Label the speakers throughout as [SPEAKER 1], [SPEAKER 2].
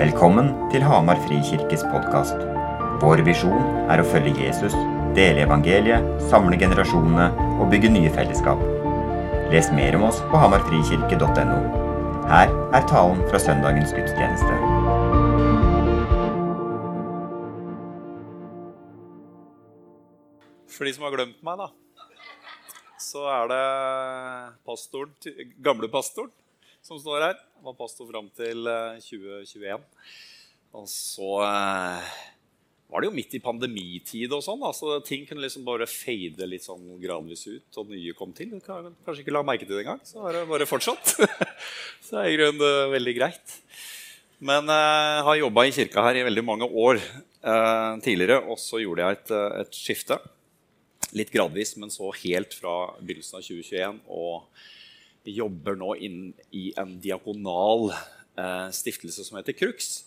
[SPEAKER 1] Velkommen til Hamar Frikirkes podkast. Vår visjon er å følge Jesus, dele evangeliet, samle generasjonene og bygge nye fellesskap. Les mer om oss på hamarfrikirke.no. Her er talen fra søndagens gudstjeneste.
[SPEAKER 2] For de som har glemt meg, da, så er det pastoren, gamle pastoren som står her. Han var pastor fram til 2021. Og så eh, var det jo midt i pandemitid og sånn, så ting kunne liksom bare fade litt sånn gradvis ut, og nye kom til. Kanskje ikke la merke til det engang, så har det bare fortsatt. så det er i grunnen eh, veldig greit. Men jeg har jobba i kirka her i veldig mange år eh, tidligere, og så gjorde jeg et, et, skifte. Litt gradvis, men så helt fra begynnelsen av 2021. og jobber nå inn i en diakonal eh, stiftelse som heter Crux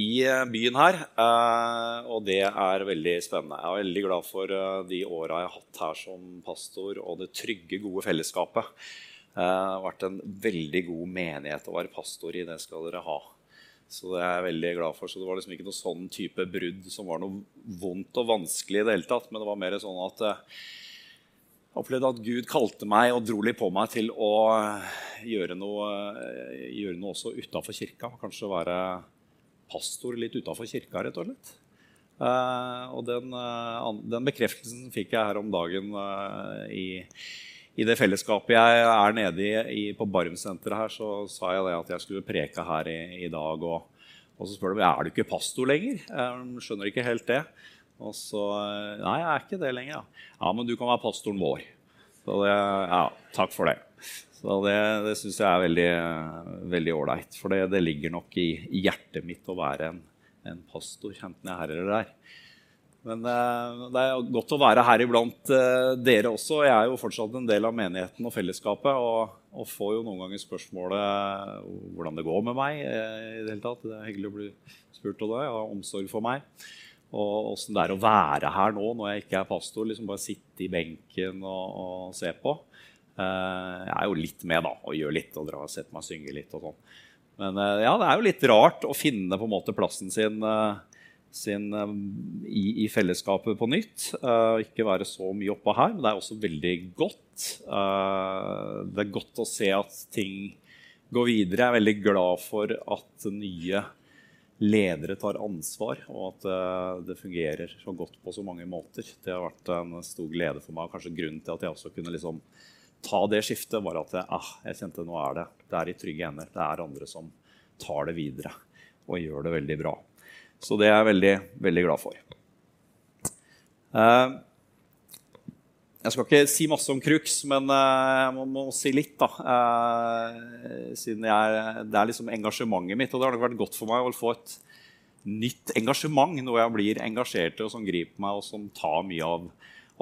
[SPEAKER 2] i eh, byen her. Eh, og det er veldig spennende. Jeg er veldig glad for de åra jeg har hatt her som pastor, og det trygge, gode fellesskapet. Det har vært en veldig god menighet å være pastor i. Det skal dere ha. Så det er jeg veldig glad for. Så det var liksom ikke noe sånn type brudd som var noe vondt og vanskelig i det hele tatt. Men det var mer sånn at jeg opplevde at Gud kalte meg og dro litt på meg til å eh, gjøre noe, eh, gjøre noe også utafor kirka. Kanskje være pastor litt utafor kirka, rett og slett. Uh, og den, den, bekreftelsen fikk jeg her om dagen i, i, det fellesskapet jeg er nede i, i på Barm-senteret her, så sa jeg det at jeg skulle preke her i, i dag. Og, og, så spør de er du ikke pastor lenger. Jeg skjønner ikke helt det. Og så Nei, jeg er ikke det lenger. Ja, ja men du kan være pastoren vår. Så det, ja, takk for det. Så det, det syns jeg er veldig veldig ålreit. For det, det, ligger nok i, hjertet mitt å være en, en pastor, enten jeg er her eller der. Men uh, det er godt å være her iblant dere også. Jeg er jo fortsatt en del av menigheten og fellesskapet. Og, og får jo noen ganger spørsmålet hvordan det går med meg. I Det hele tatt. Det er hyggelig å bli spurt om det. Jeg har omsorg for meg. Og åssen det er å være her nå når jeg ikke er pastor. liksom Bare sitte i benken og, og se på. Uh, jeg er jo litt med da, og gjør litt og drar, setter meg og synger litt. og sånn. Men uh, ja, det er jo litt rart å finne på en måte plassen sin, uh, sin i, i, fellesskapet på nytt. ikke være så mye oppå her, men det er også veldig godt. det er godt å se at ting går videre. Jeg er veldig glad for at nye ledere tar ansvar, og at uh, det fungerer så godt på så mange måter. Det har vært en stor glede for meg. Kanskje grunnen til at jeg også kunne liksom ta det skiftet, var at jeg, ah, jeg kjente nå er det det er i trygge hender. Det er andre som tar det videre og gjør det veldig bra. Så det er jeg veldig, veldig glad for. Uh, jeg skal ikke si masse om Crux, men uh, jeg må, må, si litt. da. Uh, siden jeg, Det er liksom engasjementet mitt, og det har nok vært godt for meg å få et nytt engasjement. Noe jeg blir engasjert i, og som griper meg, og som tar mye av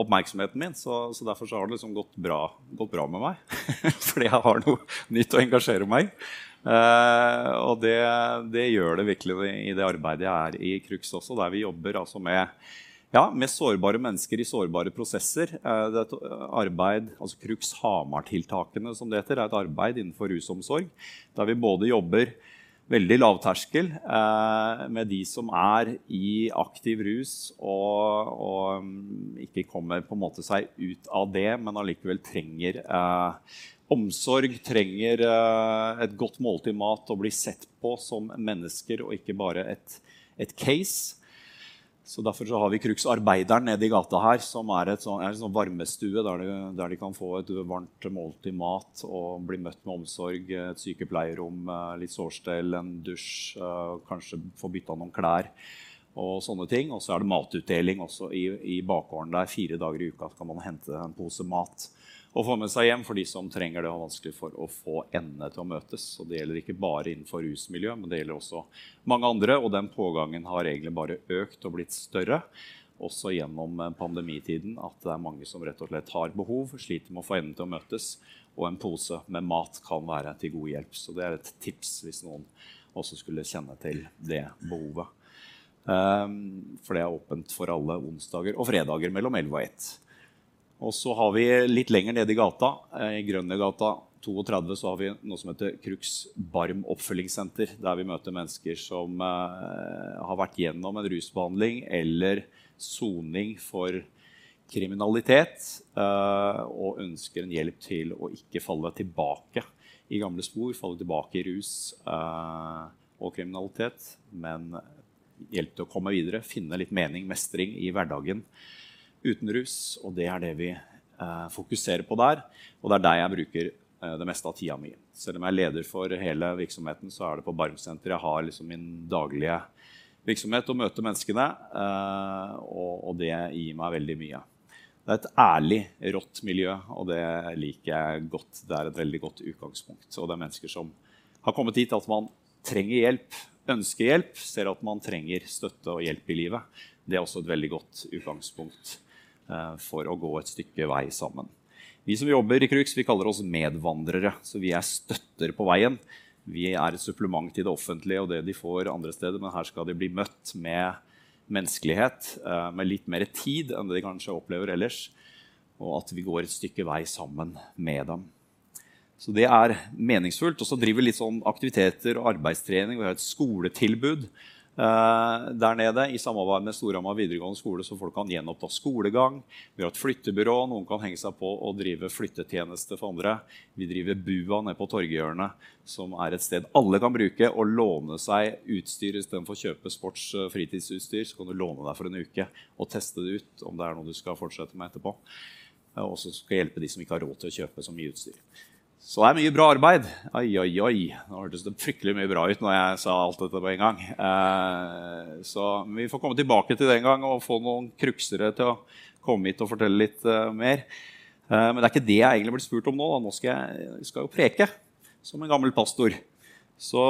[SPEAKER 2] oppmerksomheten min. Så, så derfor så har det liksom gått bra, gått bra med meg. Fordi jeg har noe nytt å engasjere meg uh, og det, det, gjør det virkelig i det arbeidet jeg er i Crux også, der vi jobber altså med ja, med sårbare mennesker i sårbare prosesser. Eh, det er et arbeid, altså Crux Hamar-tiltakene som det heter, er et arbeid innenfor rusomsorg der vi både jobber veldig lavterskel eh, med de som er i aktiv rus og, og um, ikke kommer på en måte seg ut av det, men allikevel trenger eh, omsorg, trenger eh, et godt måltid mat og bli sett på som mennesker og ikke bare et, et case. Så Derfor så har vi Crux Arbeideren nede i gata her, som er, sånt, er en sånn varmestue der de, der de, kan få et varmt måltid mat og bli møtt med omsorg. Et sykepleierrom, eh, litt sårstell, en dusj, eh, kanskje få bytta noen klær og sånne ting. Og så er det matutdeling også i, i bakgården der. Fire dager i uka kan man hente en pose mat å få med seg hjem for de som trenger det og har vanskelig for å få endene til å møtes. Og det gjelder ikke bare innenfor rusmiljøet, men det gjelder også mange andre. Og den pågangen har egentlig bare økt og blitt større. Også gjennom pandemitiden at det er mange som rett og slett har behov, sliter med å få endene til å møtes. Og en pose med mat kan være til god hjelp. Så det er et tips hvis noen også skulle kjenne til det behovet. Um, for det er åpent for alle onsdager og fredager mellom 11 og 1. Og så har vi litt lenger nede i gata, eh, i Grønnegata 32 så har vi noe som heter Crux Barm oppfølgingssenter, der vi møter mennesker som uh, har vært gjennom en rusbehandling eller soning for kriminalitet uh, og ønsker en hjelp til å ikke falle tilbake i gamle spor, falle tilbake i rus og kriminalitet, men hjelp til å komme videre, finne litt mening, mestring i hverdagen uten rus. Og det er det vi fokuserer på der, og det er der jeg bruker Eh, det meste av tida mi. Selv om jeg er leder for hele virksomheten, så er det på Barmsenteret jeg har liksom min daglige virksomhet og møter menneskene. Eh, og, det gir meg veldig mye. Det er et ærlig, rått miljø, og det liker jeg godt. Det er et veldig godt utgangspunkt. Og det er mennesker som har kommet hit at man trenger hjelp, ønsker hjelp, ser at man trenger støtte og hjelp i livet. Det er også et veldig godt utgangspunkt eh, for å gå et stykke vei sammen. Vi som jobber i Crux, vi kaller oss medvandrere. Så vi er støtter på veien. Vi er et supplement til det offentlige og det de får andre steder, men her skal de bli møtt med menneskelighet, eh, med litt mer tid enn det de kanskje opplever ellers. Og at vi går et stykke vei sammen med dem. Så det er meningsfullt. Og så driver vi litt sånn aktiviteter og arbeidstrening. Vi har et skoletilbud Eh, der nede i samarbeid med Storhamar videregående skole, så folk kan gjenoppta skolegang. Vi har et flyttebyrå. Noen kan henge seg på og drive flyttetjeneste for andre. Vi driver Bua nede på Torgehjørnet, som er et sted alle kan bruke og låne seg utstyr istedenfor å kjøpe sports- og fritidsutstyr. Så kan du låne deg for en uke og teste det ut om det er noe du skal fortsette med etterpå. Eh, og også skal hjelpe de som ikke har råd til å kjøpe så mye utstyr. Så det er mye bra arbeid. Oi, oi, oi. Nå hørtes det fryktelig mye bra ut når jeg sa alt dette på en gang. Eh, så vi får komme tilbake til det en gang og få noen kruksere til å komme hit og fortelle litt eh, mer. Eh, men det er ikke det jeg egentlig blir spurt om nå. Da. Nå skal jeg, jeg skal jo preke som en gammel pastor. Så,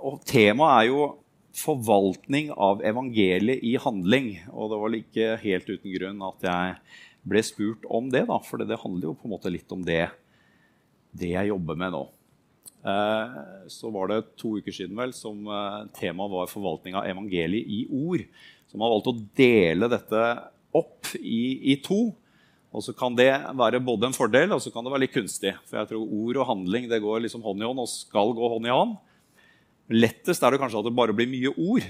[SPEAKER 2] og temaet er jo forvaltning av evangeliet i handling. Og det var ikke helt uten grunn at jeg ble spurt om det, da, for det handler jo på en måte litt om det det jeg jobber med nå. Eh, så var det to uker siden vel, som eh, temaet var forvaltning av evangeliet i ord. Så man har valgt å dele dette opp i, i, to. Og så kan det være både en fordel og så kan det være litt kunstig. For jeg tror ord og handling det går liksom hånd i hånd og skal gå hånd i hånd. Lettest er det kanskje at det bare blir mye ord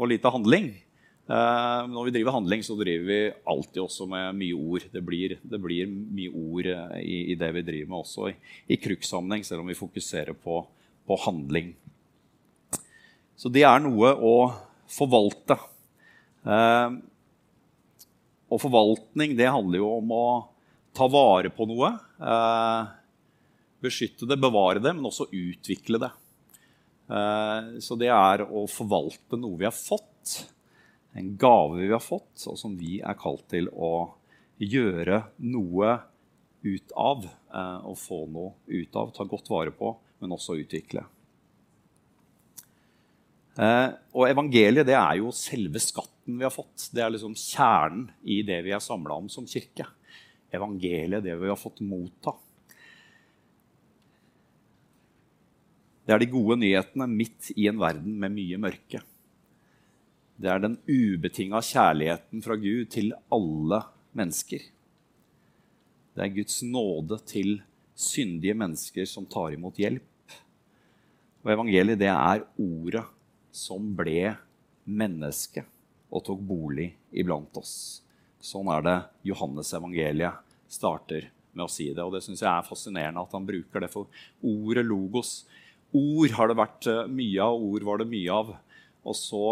[SPEAKER 2] og lite handling. Uh, når vi driver handling, så driver vi alltid også med mye ord. Det blir, det blir mye ord uh, i, i, det vi driver med, også i, i kruksammenheng, selv om vi fokuserer på, på, handling. Så det er noe å forvalte. Uh, og forvaltning det handler jo om å ta vare på noe. beskytte det, bevare det, men også utvikle det. så det er å forvalte noe vi har fått en gave vi har fått, og som vi er kalt til å gjøre noe ut av. Eh, og få noe ut av, ta godt vare på, men også utvikle. Eh, og evangeliet det er jo selve skatten vi har fått. Det er liksom kjernen i det vi er samla om som kirke. Evangeliet, det vi har fått motta. Det er de gode nyhetene midt i en verden med mye mørke. Det er den ubetinga kjærligheten fra Gud til alle mennesker. Det er Guds nåde til syndige mennesker som tar imot hjelp. Og evangeliet, det er ordet som ble menneske og tok bolig iblant oss. Sånn er det Johannes evangeliet starter med å si det. Og det syns jeg er fascinerende at han bruker det for ordet logos. Ord har det vært eh, mye av, ord var det mye av. Og så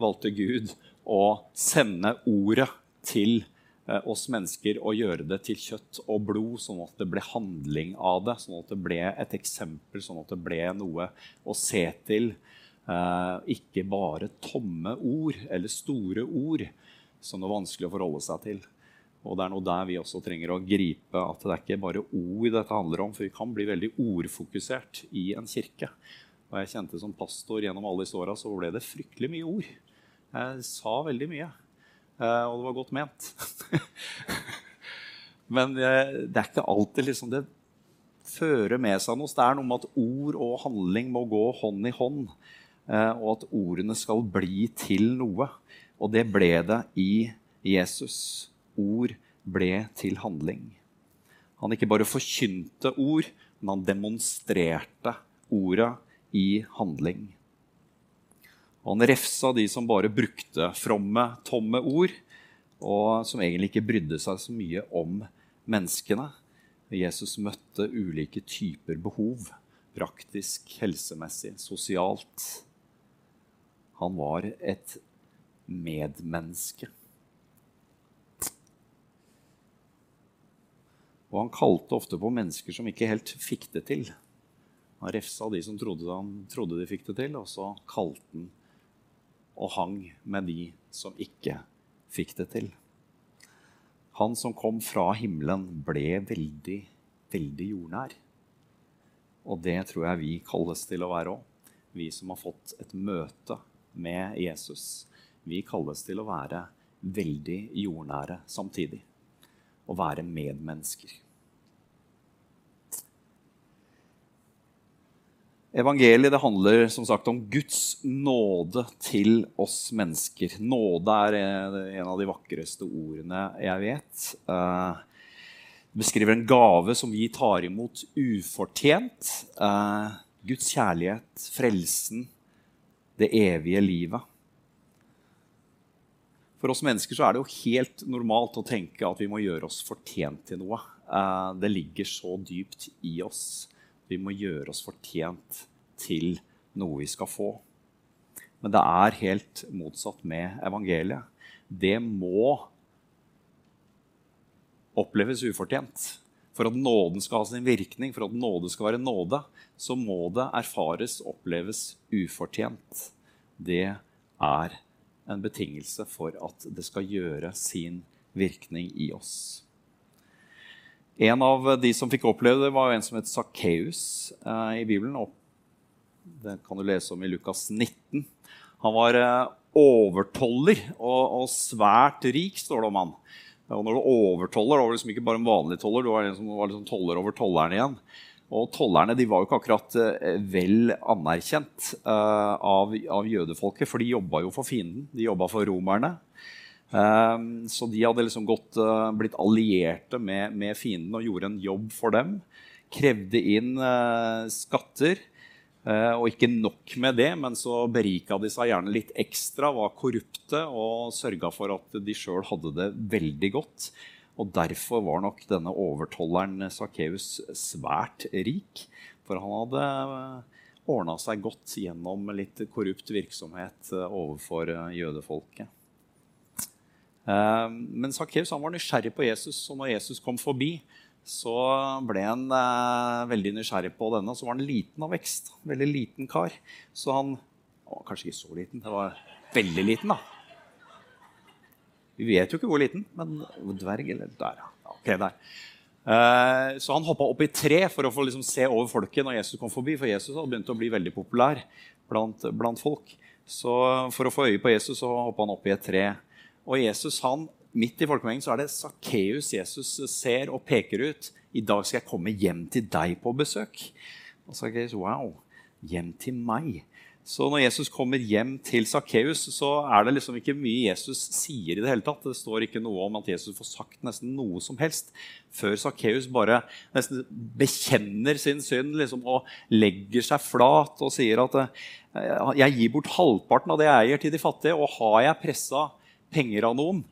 [SPEAKER 2] valgte Gud å sende ordet til eh, oss mennesker og gjøre det til kjøtt og blod, sånn at det ble handling av det. Sånn at det ble et eksempel, sånn at det ble noe å se til. Eh, ikke bare tomme ord eller store ord som det er vanskelig å forholde seg til. Og det er noe der vi også trenger å gripe at det er ikke bare ord dette handler om. For vi kan bli veldig ordfokusert i en kirke. Og jeg kjente som pastor gjennom alle disse åra så ble det fryktelig mye ord. Jeg sa veldig mye, eh, og det var godt ment. Men eh, det er ikke alltid liksom det fører med seg noe. Det er noe med at ord og handling må gå hånd i hånd. Eh, og at ordene skal bli til noe. Og det ble det i Jesus. Ord ble til handling. Han ikke bare forkynte ord, men han demonstrerte ordet i handling. Han refsa de som bare brukte fromme, tomme ord, og som egentlig ikke brydde seg så mye om menneskene. Jesus møtte ulike typer behov. Praktisk, helsemessig, sosialt. Han var et medmenneske. Og han kalte ofte på mennesker som ikke helt fikk det til. Han refsa de som trodde, han trodde de fikk det til, og så kalte han og hang med de som ikke fikk det til. Han som kom fra himmelen, ble veldig, veldig jordnær. Og det tror jeg vi kalles til å være òg. Vi som har fått et møte med Jesus. Vi kalles til å være veldig jordnære samtidig. Å være medmennesker. Evangeliet det handler som sagt om Guds nåde til oss mennesker. Nåde er en av de vakreste ordene jeg vet. Eh, det beskriver en gave som vi tar imot ufortjent. Eh, Guds kjærlighet, frelsen, det evige livet. For oss mennesker så er det jo helt normalt å tenke at vi må gjøre oss fortjent til noe. Eh, det ligger så dypt i oss. Vi må gjøre oss fortjent til noe vi skal få. Men det er helt motsatt med evangeliet. Det må oppleves ufortjent. For at nåden skal ha sin virkning, for at nåde skal være nåde, så må det erfares, oppleves ufortjent. Det er en betingelse for at det skal gjøre sin virkning i oss. En av de som fikk oppleve det, var en som het Sakkeus eh, i Bibelen. Og det kan du lese om i Lukas 19. Han var eh, overtoller og, og, svært rik, står det om han. Og når du overtoller, da var du liksom ikke bare en vanlig toller, du var en som var liksom toller over tolleren igjen. Og tollerne de var jo ikke akkurat eh, vel anerkjent eh, av, av, jødefolket, for de jobba jo for fienden. De jobba for romerne. Ehm, så de hadde liksom gått, eh, blitt allierte med, med fienden og gjorde en jobb for dem. Krevde inn eh, skatter. Eh, og ikke nok med det, men så berika de seg gjerne litt ekstra, var korrupte og sørga for at de sjøl hadde det veldig godt. Og derfor var nok denne overtolleren Sakkeus svært rik. For han hadde ordna seg godt gjennom litt korrupt virksomhet overfor jødefolket. Eh, men Sakkeus var nysgjerrig på Jesus, og når Jesus kom forbi, så ble han eh, veldig nysgjerrig på denne. Så var han liten av vekst. Veldig liten kar. Så han å, Kanskje ikke så liten. Det var veldig liten, da. Vi vet jo ikke hvor liten, men dverg eller Der, ja. Ok, der. Eh, så han hoppa opp i tre for å få liksom, se over folket når Jesus kom forbi. For Jesus hadde begynt å bli veldig populær blant, blant folk. Så for å få øye på Jesus så hoppa han opp i et tre. Og Jesus han, midt i folkemengden så er det Sakkeus Jesus ser og peker ut. I dag skal jeg komme hjem til deg på besøk. Og Sakkeus, wow, hjem til meg. Så når Jesus kommer hjem til Sakkeus, så er det liksom ikke mye Jesus sier. i Det hele tatt. Det står ikke noe om at Jesus får sagt nesten noe som helst før Sakkeus bare nesten bekjenner sin synd liksom, og legger seg flat og sier at eh, jeg gir bort halvparten av det jeg eier, til de fattige. Og har jeg pressa penger av noen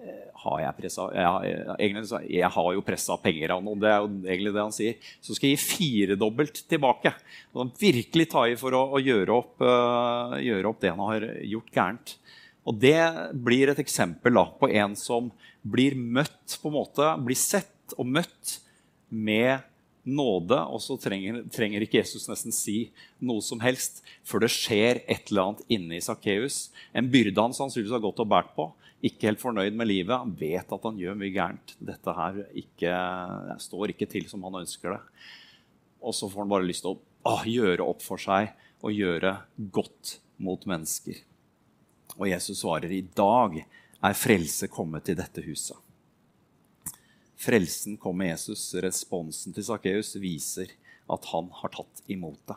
[SPEAKER 2] eh, har jeg pressa jeg, jeg, jeg har jo pressa penger av noen. Det er jo egentlig det han sier. Så skal jeg gi firedobbelt tilbake. Og han virkelig ta i for å, å gjøre, opp, uh, gjøre, opp, det han har gjort gærent. Og det blir et eksempel da, på en som blir møtt på en måte, blir sett og møtt med nåde, og så trenger, trenger, ikke Jesus nesten si noe som helst før det skjer et eller annet inni Sakkeus. En byrde han sannsynligvis har gått og båret på. Ikke helt fornøyd med livet. Han vet at han gjør mye gærent. Dette her ikke, står ikke til som han ønsker det. Og så får han bare lyst til å, å gjøre opp for seg og gjøre godt mot mennesker. Og Jesus svarer i dag er frelse kommet til dette huset. Frelsen kom med Jesus. Responsen til Sakkeus viser at han har tatt imot det.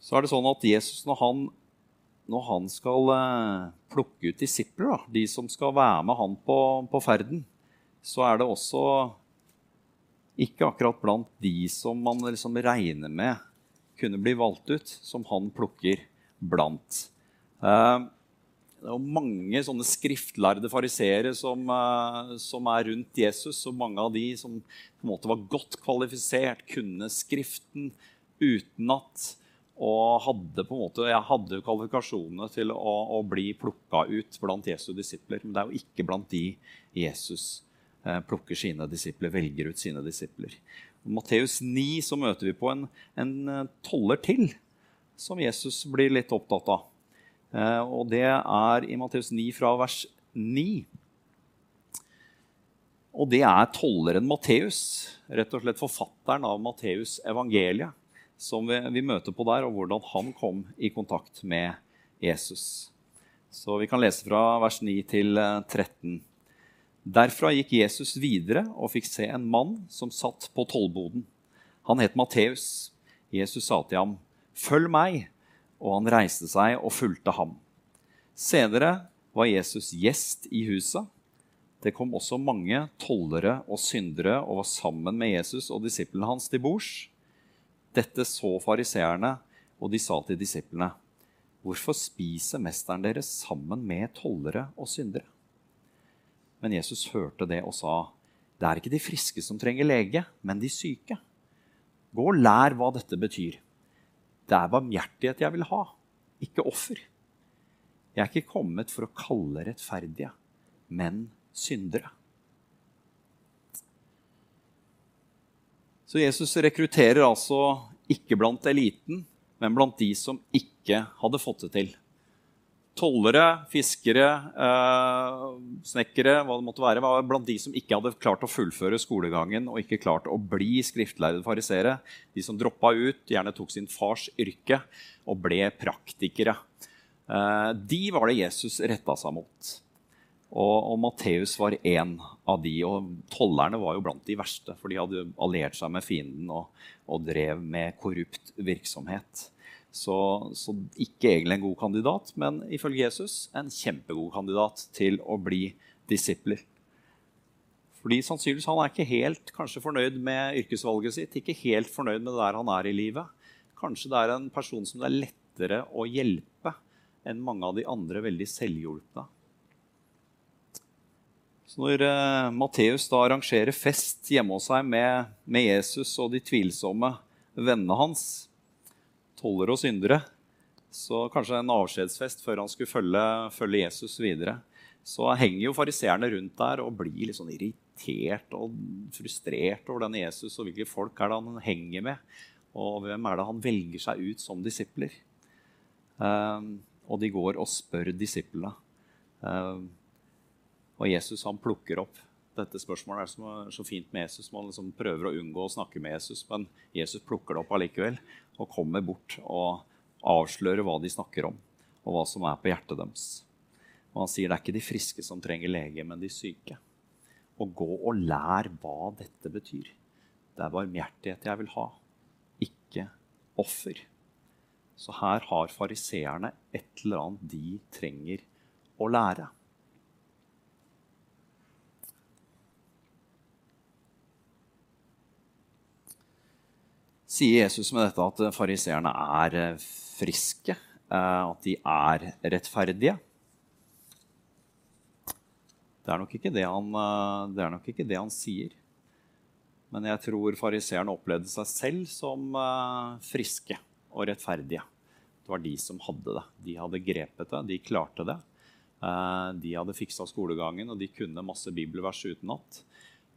[SPEAKER 2] Så er det sånn at Jesus, når han, når han skal eh, plukke ut disipler, da, de som skal være med han på, på ferden, så er det også ikke akkurat blant de som man liksom regner med kunne bli valgt ut, som han plukker blant. Eh, det er mange sånne skriftlærde fariseere som, eh, som, er rundt Jesus. Og mange av de som på en måte var godt kvalifisert, kunne Skriften utenat. Og hadde på en måte, jeg hadde kvalifikasjonene til å, å bli plukka ut blant Jesu disipler. Men det er jo ikke blant de Jesus eh, plukker sine disipler, velger ut sine disipler. I Matteus 9 så møter vi på en, en eh, toller til som Jesus blir litt opptatt av. Eh, og det er i Matteus 9 fra vers 9. Og det er tolleren Matteus, rett og slett forfatteren av Matteus evangeliet, som vi, vi, møter på der, og hvordan han kom i kontakt med Jesus. Så vi kan lese fra vers 9 til 13. Eh, Derfra gikk Jesus videre og fikk se en mann som satt på tollboden. Han het Matteus. Jesus sa til ham, 'Følg meg.' Og han reiste seg og fulgte ham. Senere var Jesus gjest i huset. Det kom også mange tollere og syndere og var sammen med Jesus og disiplene hans til bords. Dette så fariseerne, og de sa til disiplene.: Hvorfor spiser mesteren deres sammen med tollere og syndere? Men Jesus hørte det og sa, Det er ikke de friske som trenger lege, men de syke. Gå og lær hva dette betyr. Det er barmhjertighet jeg vil ha, ikke offer. Jeg er ikke kommet for å kalle rettferdige, men syndere. Så Jesus rekrutterer altså ikke blant eliten, men blant de som ikke hadde fått det til tollere, fiskere, eh, snekkere hva det måtte være, var blant de som ikke hadde klart å fullføre skolegangen og ikke klart å bli skriftlærde farisere. De som droppa ut, gjerne tok sin fars yrke og ble praktikere. Eh, de var det Jesus retta seg mot. Og, og Matteus var en av de. Og tollerne var jo blant de verste, for de hadde alliert seg med fienden og, og drev med korrupt virksomhet. Så, så, ikke egentlig en god kandidat, men ifølge Jesus en kjempegod kandidat til å bli disipler. Fordi sannsynligvis Han er ikke helt kanskje fornøyd med yrkesvalget sitt, ikke helt fornøyd med det der han er i livet. Kanskje det er en person som det er lettere å hjelpe enn mange av de andre veldig selvhjulpne. Så når uh, Matteus arrangerer fest hjemme hos seg med, med Jesus og de tvilsomme vennene hans, tollere og syndere. Så kanskje en avskjedsfest før han skulle følge, følge Jesus videre. Så henger jo fariseerne rundt der og blir litt sånn irritert og frustrert over denne Jesus og hvilke folk er det han henger med, og hvem er det han velger seg ut som disipler. Um, og de går og spør disiplene. Um, og Jesus han plukker opp dette spørsmålet er som så fint med Jesus. Man liksom prøver å unngå å snakke med Jesus, men Jesus plukker det opp allikevel og kommer bort og avslører hva de snakker om, og hva som er på hjertet deres. Og han sier det er ikke de friske som trenger lege, men de syke. Og gå og lær hva dette betyr. Det er barmhjertighet jeg vil ha, ikke offer. Så her har fariseerne et eller annet de trenger å lære. Sier Jesus med dette at fariseerne er eh, friske, eh, at de er rettferdige. Det er nok ikke det han, det er nok ikke det han sier. Men jeg tror fariseerne opplevde seg selv som friske og rettferdige. Det var de som hadde det. De hadde grepet det, de klarte det. De hadde fiksa skolegangen, og de kunne masse bibelvers utenat.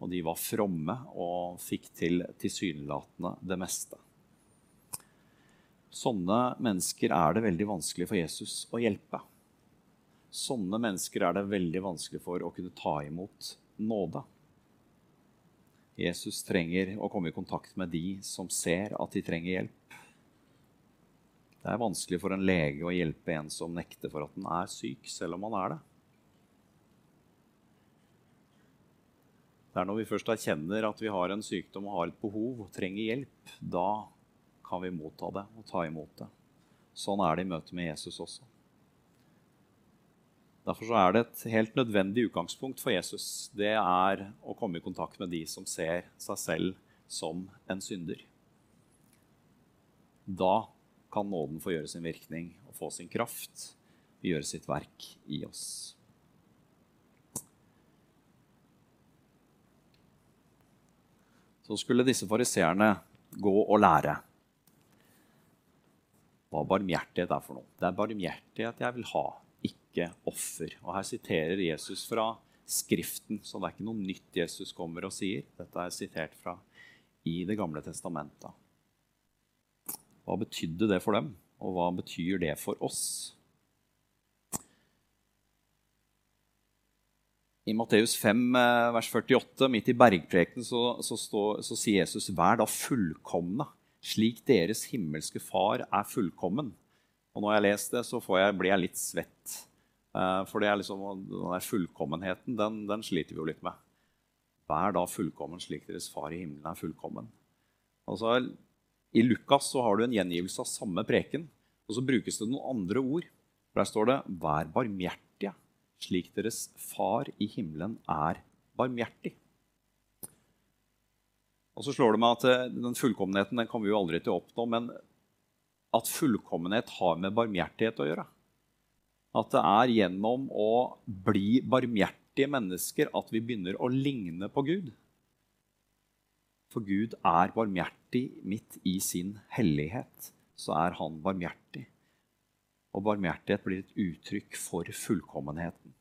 [SPEAKER 2] Og de var fromme og fikk til tilsynelatende det meste. Sånne mennesker er det veldig vanskelig for Jesus å hjelpe. Sånne mennesker er det veldig vanskelig for å kunne ta imot nåde. Jesus trenger å komme i kontakt med de som ser at de trenger hjelp. Det er vanskelig for en lege å hjelpe en som nekter for at den er syk, selv om han er det. Det er når vi først erkjenner at vi har en sykdom og har et behov og trenger hjelp, da kan vi motta det og ta imot det. Sånn er det i møte med Jesus også. Derfor er det et helt nødvendig utgangspunkt for Jesus. Det er å komme i kontakt med de som ser seg selv som en synder. Da kan nåden få gjøre sin virkning og få sin kraft, gjøre sitt verk i oss. Så skulle disse fariseerne gå og lære hva barmhjertighet er for noe. Det er barmhjertighet jeg vil ha, ikke offer. Og Her siterer Jesus fra Skriften, så det er ikke noe nytt Jesus kommer og sier. Dette er sitert fra i Det gamle testamentet. Hva betydde det for dem, og hva betyr det for oss? I Matteus 5, eh, vers 48, midt i bergprekenen, så, så, så, sier Jesus.: Vær da fullkomne, slik deres himmelske Far er fullkommen. Og når jeg leser det, så jeg, blir jeg litt svett. Uh, for det er liksom, den der fullkommenheten, den, den, sliter vi jo litt med. Vær da fullkommen slik deres Far i himmelen er fullkommen. Altså, I Lukas så har du en gjengivelse av samme preken, og så brukes det noen andre ord. Der står det 'vær barmhjertige, slik deres Far i himmelen er barmhjertig'. Og så slår det meg at eh, Den fullkommenheten den kommer vi jo aldri til å oppnå, men at fullkommenhet har med barmhjertighet å gjøre. At det er gjennom å bli barmhjertige mennesker at vi begynner å ligne på Gud. For Gud er barmhjertig midt i sin hellighet. Så er han barmhjertig. Og barmhjertighet blir et uttrykk for fullkommenheten.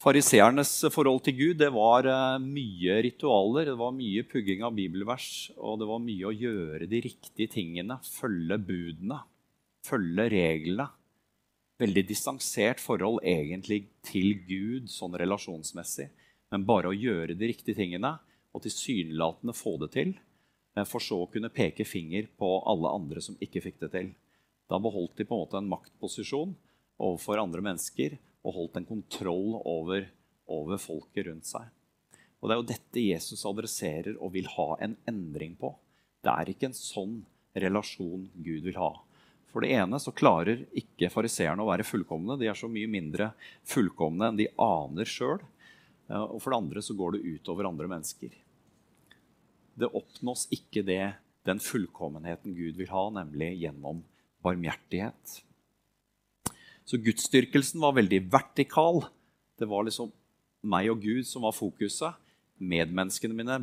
[SPEAKER 2] Fariseernes forhold til Gud det var eh, mye ritualer, det var mye pugging av bibelvers, og det var mye å gjøre de riktige tingene, følge budene, følge reglene. Veldig distansert forhold egentlig til Gud sånn relasjonsmessig, men bare å gjøre de riktige tingene og tilsynelatende få det til, for så å kunne peke finger på alle andre som ikke fikk det til. Da beholdt de på en måte en maktposisjon overfor andre mennesker og holdt en kontroll over, over folket rundt seg. Og Det er jo dette Jesus adresserer og vil ha en endring på. Det er ikke en sånn relasjon Gud vil ha. For det ene så klarer ikke fariseerne å være fullkomne. De er så mye mindre fullkomne enn de aner sjøl. Og for det andre så går det utover andre mennesker. Det oppnås ikke det, den fullkommenheten Gud vil ha, nemlig gjennom barmhjertighet. Så gudsdyrkelsen var veldig vertikal. Det var liksom meg og Gud som var fokuset. Medmenneskene mine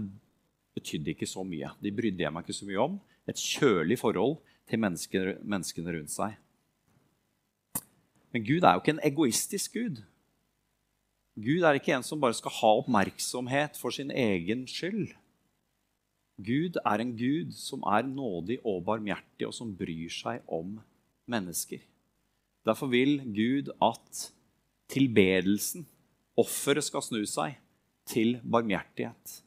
[SPEAKER 2] betydde ikke så mye. De brydde jeg meg ikke så mye om. Et kjølig forhold til mennesker, menneskene rundt seg. Men Gud er jo ikke en egoistisk Gud. Gud er ikke en som bare skal ha oppmerksomhet for sin egen skyld. Gud er en Gud som er nådig og barmhjertig, og som bryr seg om mennesker. Derfor vil Gud at tilbedelsen, offeret, skal snu seg til barmhjertighet.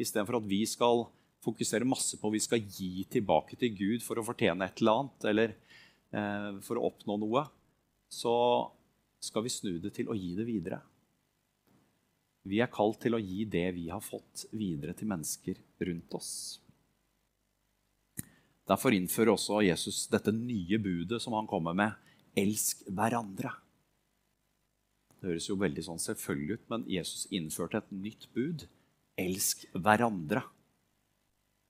[SPEAKER 2] Istedenfor at vi skal fokusere masse på vi skal gi tilbake til Gud for å fortjene et eller annet eller eh, for å oppnå noe, så skal vi snu det til å gi det videre. Vi er kalt til å gi det vi har fått, videre til mennesker rundt oss. Derfor innfører også Jesus dette nye budet som han kommer med, Elsk hverandre. Det høres jo veldig sånn selvfølgelig ut, men Jesus innførte et nytt bud. Elsk hverandre.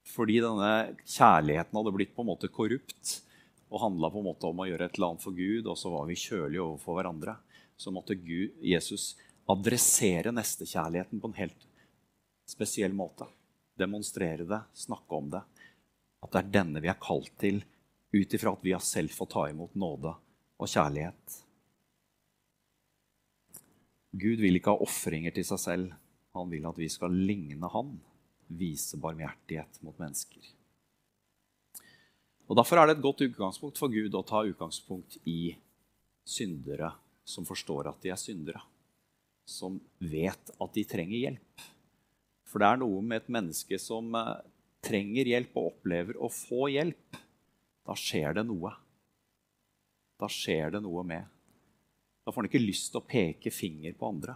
[SPEAKER 2] Fordi denne kjærligheten hadde blitt på en måte korrupt og handla om å gjøre et eller annet for Gud, og så var vi kjølige overfor hverandre, så måtte Gud, Jesus adressere nestekjærligheten på en helt spesiell måte. Demonstrere det, snakke om det. At det er denne vi er kalt til ut ifra at vi har selv fått ta imot nåde og kjærlighet. Gud vil ikke ha ofringer til seg selv. Han vil at vi skal ligne han, vise barmhjertighet mot mennesker. Og Derfor er det et godt utgangspunkt for Gud å ta utgangspunkt i syndere som forstår at de er syndere. Som vet at de trenger hjelp. For det er noe med et menneske som eh, trenger hjelp og opplever å få hjelp. Da skjer det noe da skjer det noe med. Da får han ikke lyst til å peke finger på andre,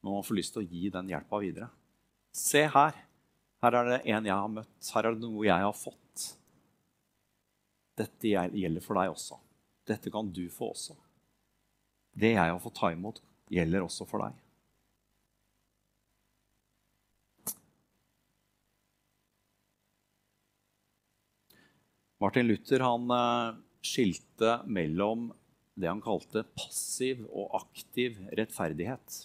[SPEAKER 2] men man får lyst til å gi den hjelpa videre. Se her. Her er det en jeg har møtt. Her er det noe jeg har fått. Dette gjelder for deg også. Dette kan du få også. det jeg har fått ta imot, gjelder også for deg. Martin Luther han eh, skilte mellom det han kalte passiv og aktiv rettferdighet.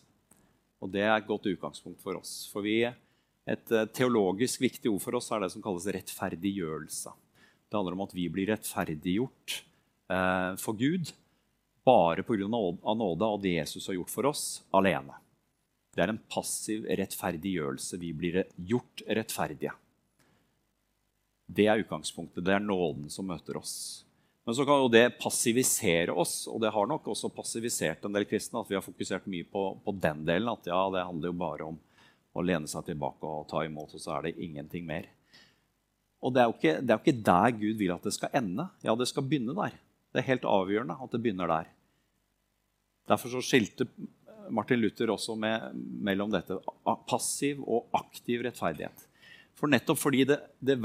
[SPEAKER 2] Og Det er et godt utgangspunkt for oss. For vi, Et eh, teologisk viktig ord for oss er det som kalles rettferdiggjørelse. Det handler om at vi blir rettferdiggjort eh, for Gud bare pga. nåde og det Jesus har gjort for oss, alene. Det er en passiv rettferdiggjørelse. Vi blir gjort rettferdige. Det er utgangspunktet. Det er nåden som møter oss. Men så kan jo det passivisere oss, og det har nok også passivisert en del kristne. At vi har fokusert mye på, på den delen. At ja, det handler jo bare om å lene seg tilbake og ta imot, og så er det ingenting mer. Og det er, jo ikke, det er jo ikke der Gud vil at det skal ende. Ja, det skal begynne der. Det er helt avgjørende at det begynner der. Derfor så skilte Martin Luther også med, mellom dette passiv og aktiv rettferdighet. For nettopp fordi det, det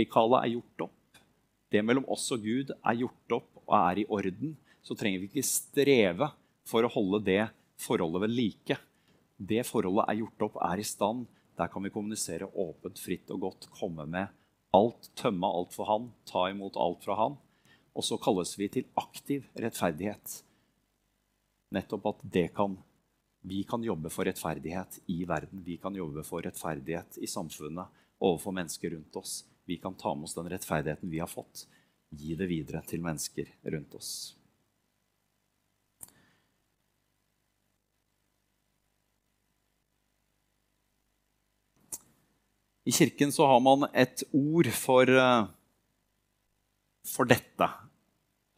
[SPEAKER 2] vertikale er gjort opp, det mellom oss og Gud er gjort opp og er i orden, så trenger vi ikke streve for å holde det forholdet ved like. Det forholdet er gjort opp, er i stand. Der kan vi kommunisere åpent, fritt og godt. Komme med alt, tømme alt for Han, ta imot alt fra Han. Og så kalles vi til aktiv rettferdighet. Nettopp at det kan vi kan jobbe for rettferdighet i verden. Vi kan jobbe for rettferdighet i samfunnet overfor mennesker rundt oss. Vi kan ta med oss den rettferdigheten vi har fått, gi det videre til mennesker rundt oss. I kirken så har man et ord for, eh, for dette.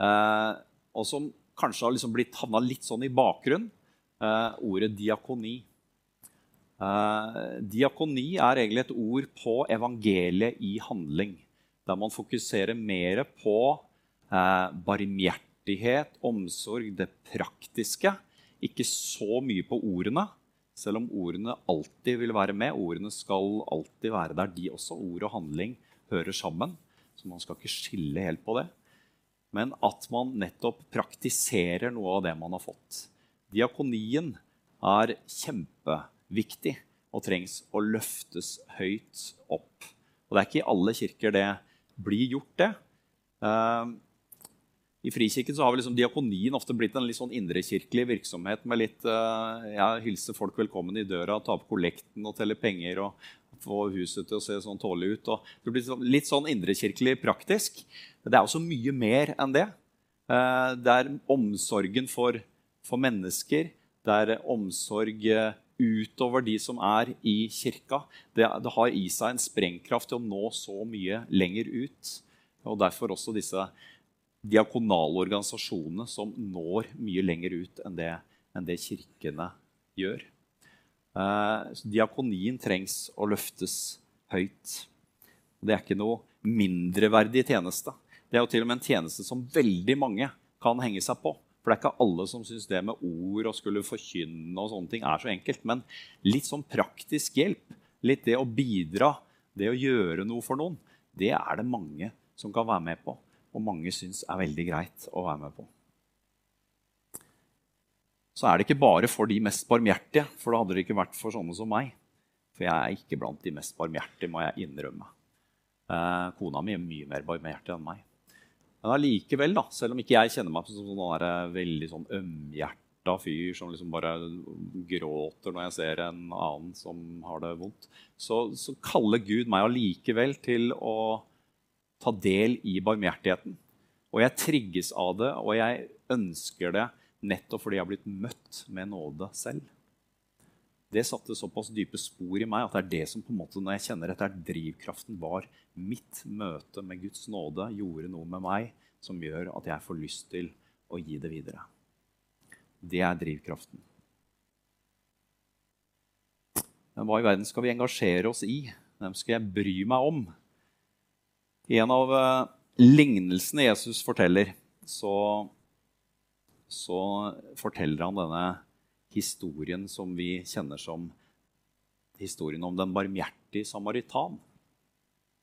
[SPEAKER 2] Eh, og som kanskje har liksom blitt havna litt sånn i bakgrunn. Eh, ordet diakoni. Eh, diakoni er egentlig et ord på evangeliet i handling. Der man fokuserer mer på eh, barmhjertighet, omsorg, det praktiske. Ikke så mye på ordene, selv om ordene alltid vil være med. Ordene skal alltid være der, de også. Ord og handling hører sammen. Så man skal ikke skille helt på det. Men at man nettopp praktiserer noe av det man har fått. Diakonien er kjempeviktig viktig og trengs å løftes høyt opp. Og Det er ikke i alle kirker det blir gjort, det. Uh, I Frikirken så har vi liksom diakonien ofte blitt en litt sånn indrekirkelig virksomhet med litt uh, ja, hilse folk velkommen i døra, ta på kollekten og telle penger og få huset til å se sånn tålig ut. Og det blir sånn, litt sånn indrekirkelig praktisk. Det er også mye mer enn det. Uh, det er omsorgen for, for mennesker. Det er omsorg utover de som er i kirka. Det, det, har i seg en sprengkraft til å nå så mye lenger ut. Og derfor også disse diakonale organisasjonene som når mye lenger ut enn det, enn det kirkene gjør. Eh, diakonien trengs å løftes høyt. Det er ikke noe mindreverdig tjeneste. Det er jo til og med en tjeneste som veldig mange kan henge seg på. For det er ikke alle som syns det med ord og skulle forkynne og sånne ting er så enkelt. Men litt sånn praktisk hjelp, litt det å bidra, det å gjøre noe for noen, det er det mange som kan være med på. Og mange syns er veldig greit å være med på. Så er det ikke bare for de mest barmhjertige, for da hadde det ikke vært for sånne som meg. For jeg er ikke blant de mest barmhjertige, må jeg innrømme. Eh, kona mi er mye mer barmhjertig enn meg. Men allikevel, da, selv om ikke jeg kjenner meg som sånn eh, veldig sånn ømhjerta fyr som liksom bare gråter når jeg ser en annen som har det vondt, så, så kaller Gud meg allikevel til å ta del i barmhjertigheten. Og jeg trigges av det, og jeg ønsker det nettopp fordi jeg har blitt møtt med nåde selv. Det satte såpass dype spor i meg at det er det som på en måte, når jeg kjenner dette er drivkraften, var mitt møte med Guds nåde gjorde noe med meg som gjør at jeg får lyst til å gi det videre. Det er drivkraften. Men hva i verden skal vi engasjere oss i? Hvem skal jeg bry meg om? I en av uh, lignelsene Jesus forteller, så, så forteller han denne historien som vi kjenner som historien om den barmhjertige samaritan.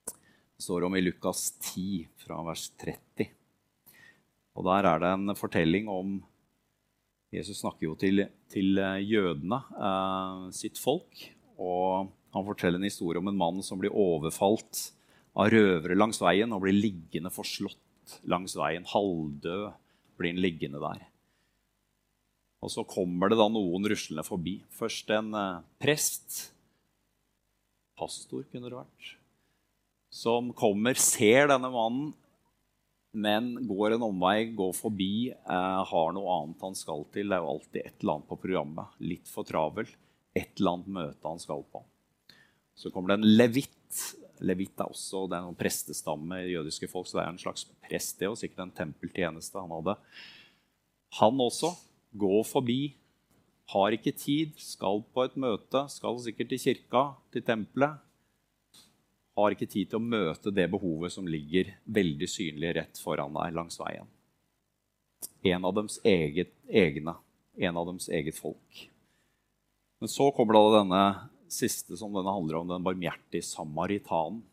[SPEAKER 2] Det står om i Lukas 10, fra vers 30. Og Der er det en fortelling om Jesus snakker jo til, til eh, jødene, eh, sitt folk. Og han forteller en historie om en mann som blir overfalt av røvere langs veien og blir liggende forslått langs veien. Halvdød blir han liggende der. Og så kommer det da noen ruslende forbi. Først en eh, prest. Pastor kunne det vært. Som kommer, ser denne mannen, men går en omvei, går forbi, eh, har noe annet han skal til. Det er jo alltid et eller annet på programmet. Litt for travel. Et eller annet møte han skal på. Så kommer det en levitt. Levitt er også det er noen prestestamme i jødiske folk, så det er en slags prest, det, og sikkert en tempeltjeneste han hadde. Han også går forbi, har ikke tid, skal på et møte, skal sikkert til kirka, til tempelet har ikke tid til å møte det behovet som ligger veldig synlig rett foran deg langs veien. En av deres eget, egne, en av deres eget folk. Men så kommer da denne siste som denne handler om, den barmhjertige samaritanen.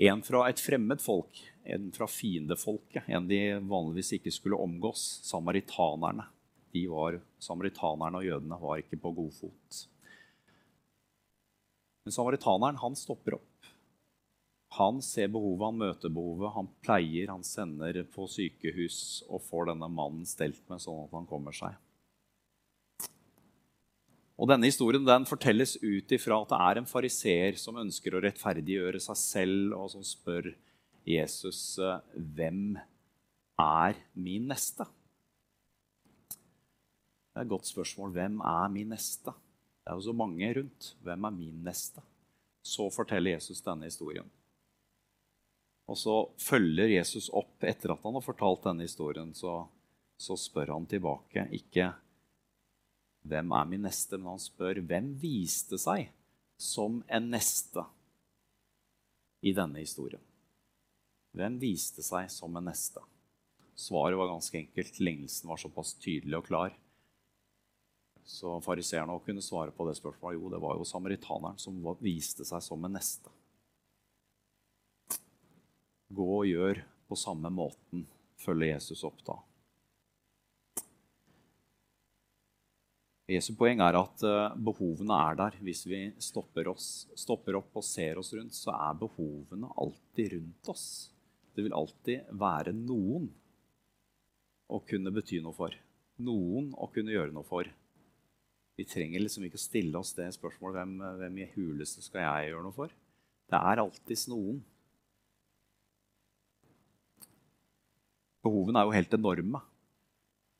[SPEAKER 2] En fra et fremmed folk, en fra fiendefolket, en de vanligvis ikke skulle omgås. Samaritanerne. De var, samaritanerne og jødene var ikke på god fot. Men samaritaneren han stopper opp. Han ser behovet, han møter behovet, han pleier, han sender på sykehus og får denne mannen stelt med sånn at han kommer seg. Og Denne historien den fortelles ut ifra at det er en fariseer som ønsker å rettferdiggjøre seg selv, og som spør Jesus hvem er min neste? Det er et godt spørsmål. Hvem er min neste? Det er jo så mange rundt. Hvem er min neste? Så forteller Jesus denne historien. Og så følger Jesus opp etter at han har fortalt denne historien. Så, så spør han tilbake ikke 'Hvem er min neste?' men han spør 'Hvem viste seg som en neste i denne historien?' Hvem viste seg som en neste? Svaret var ganske enkelt. Lignelsen var såpass tydelig og klar. Så fariseerne kunne svare på det spørsmålet. Jo, det var jo samaritaneren som viste seg som en neste. Gå og gjør på samme måten, følger Jesus opp da. Jesu poeng er at eh, behovene er der. Hvis vi stopper, oss, stopper, opp og ser oss rundt, så er behovene alltid rundt oss. Det vil alltid være noen å kunne bety noe for. Noen å kunne gjøre noe for. Vi trenger liksom ikke stille oss det spørsmålet hvem, hvem i huleste skal jeg gjøre noe for. Det er alltids noen. Behovene er jo helt enorme.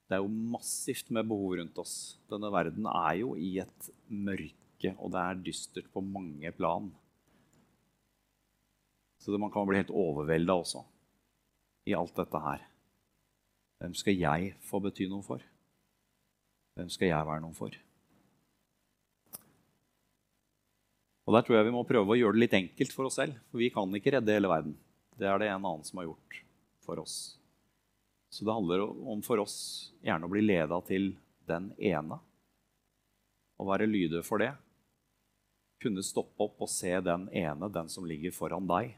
[SPEAKER 2] Det er jo massivt med behov rundt oss. Denne verden er jo i et mørke, og det er dystert på mange plan. Så man kan bli helt overvelda også i alt dette her. Hvem skal jeg få bety noe for? Hvem skal jeg være noe for? Og Der tror jeg vi må prøve å gjøre det litt enkelt for oss selv. For vi kan ikke redde hele verden. Det er det en annen som har gjort for oss. Så det handler om for oss gjerne å bli leda til den ene. Å være lydig for det. Kunne stoppe opp og se den ene, den som ligger foran deg.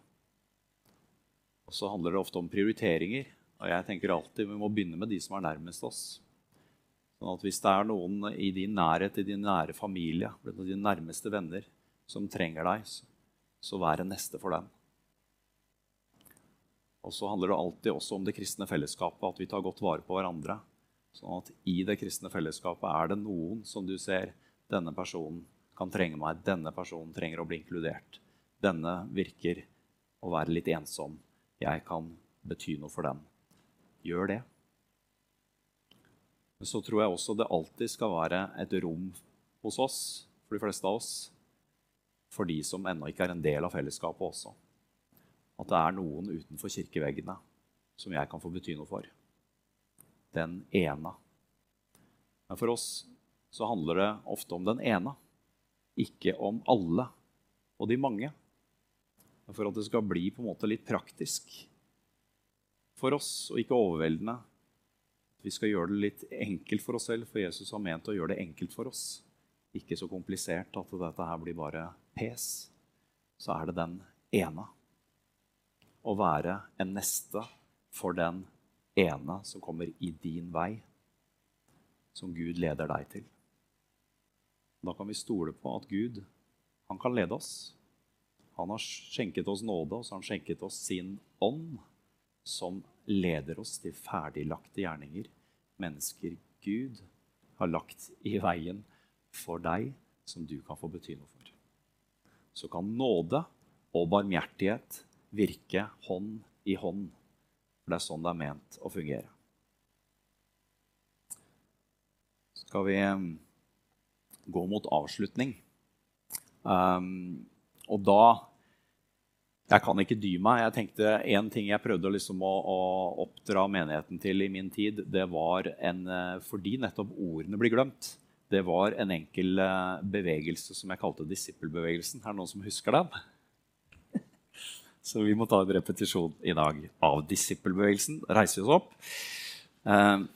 [SPEAKER 2] Og så handler det ofte om prioriteringer. Og jeg tenker alltid vi må begynne med de som er nærmest oss. Sånn at Hvis det er noen i din nærhet, i din nære familie, blant dine nærmeste venner, som trenger deg, så vær en neste for dem. Og så handler det alltid også om det kristne fellesskapet, at vi tar godt vare på hverandre. Sånn at i det kristne fellesskapet er det noen som du ser denne personen kan trenge meg, denne personen trenger å bli inkludert. Denne virker å være litt ensom. Jeg kan bety noe for dem. Gjør det. Men så tror jeg også det alltid skal være et rom hos oss, for de fleste av oss, for de som ennå ikke er en del av fellesskapet også at det er noen utenfor kirkeveggene som jeg kan få bety noe for. Den ene. Men for oss så handler det ofte om den ene, ikke om alle og de mange. Men for at det skal bli på en måte litt praktisk for oss, og ikke overveldende, vi skal gjøre det litt enkelt for oss selv, for Jesus har ment å gjøre det enkelt for oss. Ikke så komplisert at dette her blir bare pes. Så er det den ene å være en neste for den ene som kommer i din vei. som Gud leder deg til. Da kan vi stole på at Gud han kan lede oss. Han har skjenket oss nåde, og så har han skjenket oss sin ånd, som leder oss til ferdiglagte gjerninger. Mennesker Gud har lagt i veien for deg, som du kan få bety noe for. Så kan nåde og barmhjertighet virke hånd i hånd. For det er sånn det er ment å fungere. Skal vi um, gå mot avslutning? Um, og da Jeg kan ikke dy meg. Jeg tenkte En ting jeg prøvde liksom å, å, oppdra menigheten til i min tid, det var en eh, Fordi nettopp ordene blir glemt. Det var en enkel eh, bevegelse som jeg kalte disippelbevegelsen. Er det noen som husker den? Så vi må ta en repetisjon i dag av disippelbevegelsen. Reiser vi oss opp. Um,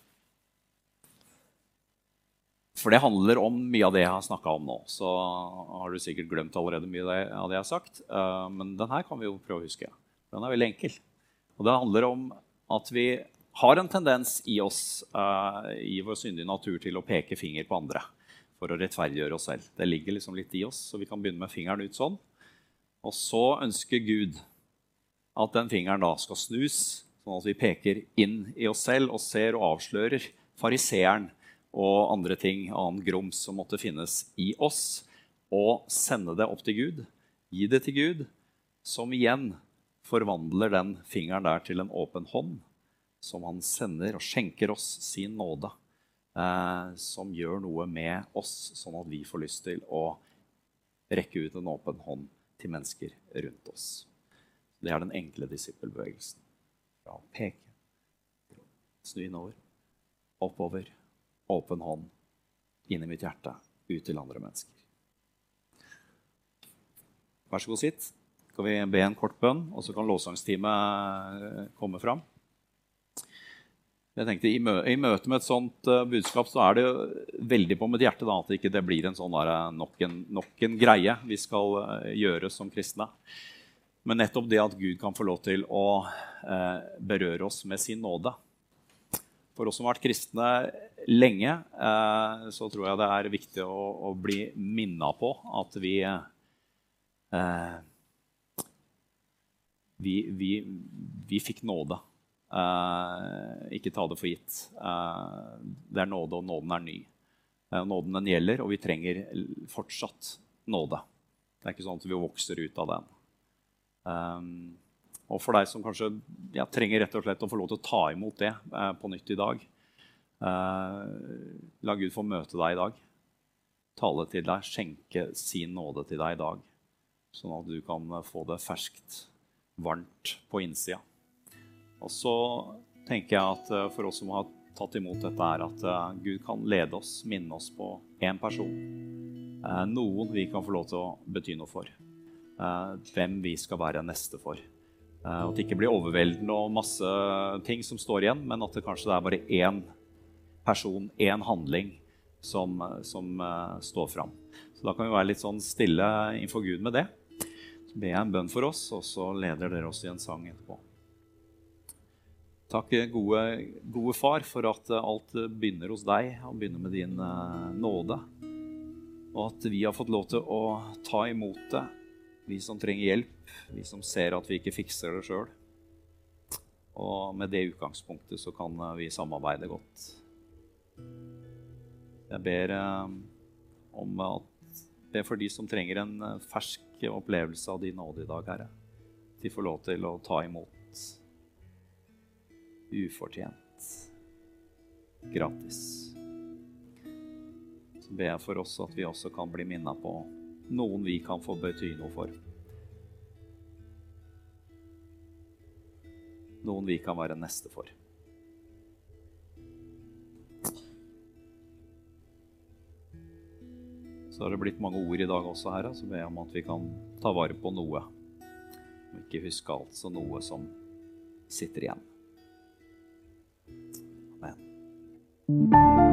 [SPEAKER 2] for det handler om mye av det jeg har snakka om nå. Så har du sikkert glemt allerede mye av det jeg har sagt. Uh, men den her kan vi jo prøve å huske. Den er veldig enkel. Og det handler om at vi har en tendens i oss, uh, i vår syndige natur, til å peke finger på andre for å rettferdiggjøre oss selv. Det ligger liksom litt i oss, så vi kan begynne med fingeren ut sånn. Og så ønsker Gud at den fingeren da skal snus, sånn at vi peker inn i oss selv og ser og avslører fariseeren og andre ting, annen grums som måtte finnes i oss, og sende det opp til Gud, gi det til Gud, som igjen forvandler den fingeren der til en åpen hånd, som han sender og skjenker oss sin nåde, eh, som gjør noe med oss, sånn at vi får lyst til å rekke ut en åpen hånd til mennesker rundt oss. Det er den enkle disippelbevegelsen. Fra å peke, snu innover, oppover åpen hånd inn i mitt hjerte, ut til andre mennesker. Vær så god, sitt. Skal vi be en kort bønn, og så kan lovsangsteamet eh, komme fram. Jeg tenkte, I, mø i møte med et sånt uh, budskap så er det veldig på mitt hjerte da, at det ikke blir en sånn der, eh, nok, en, nok, en, greie vi skal uh, gjøre som kristne. Men nettopp det at Gud kan få lov til å uh, berøre oss med sin nåde. For oss som har vært kristne lenge, så tror jeg det er viktig å, å bli minna på at vi, vi, vi vi, fikk nåde. Eh, ikke ta det for gitt. Eh, det er nåde, og nåden er ny. Eh, nåden den gjelder, og vi trenger fortsatt nåde. Det er ikke sånn at vi vokser ut av den. Og for deg som kanskje ja, trenger rett og slett å få lov til å ta imot det på nytt i dag, la Gud få møte deg i dag. Tale til deg, skjenke sin nåde til deg i dag. Sånn at du kan få det ferskt, varmt på innsida. Og så tenker jeg at eh, for oss som har tatt imot dette, er at eh, Gud kan lede oss, minne oss på én person. Noen vi kan få lov til å bety noe for. Hvem vi skal være neste for. At det ikke blir overveldende og masse ting som står igjen, men at det kanskje er bare én person, én handling, som, som står fram. Så da kan vi være litt sånn stille innenfor Gud med det. Så ber jeg en bønn for oss, og så leder dere oss i en sang etterpå. Takk, gode, gode far, for at alt begynner hos deg, og begynner med din uh, nåde. Og at vi har fått lov til å ta imot det, vi som trenger hjelp, vi som ser at vi ikke fikser det sjøl. Og med det utgangspunktet så kan eh, vi samarbeide godt. Jeg ber eh, om at det er for de som trenger en eh, fersk opplevelse av din nåde i dag, Herre. De får lov til å ta imot ufortjent, gratis. Så ber jeg for oss at vi også kan bli minna på noen vi kan få bety noe for. Noen vi kan være neste for. Så har det blitt mange ord i dag også her, så ber jeg om at vi kan ta vare på noe. Og ikke huske alt, så noe som sitter igjen. Thank you.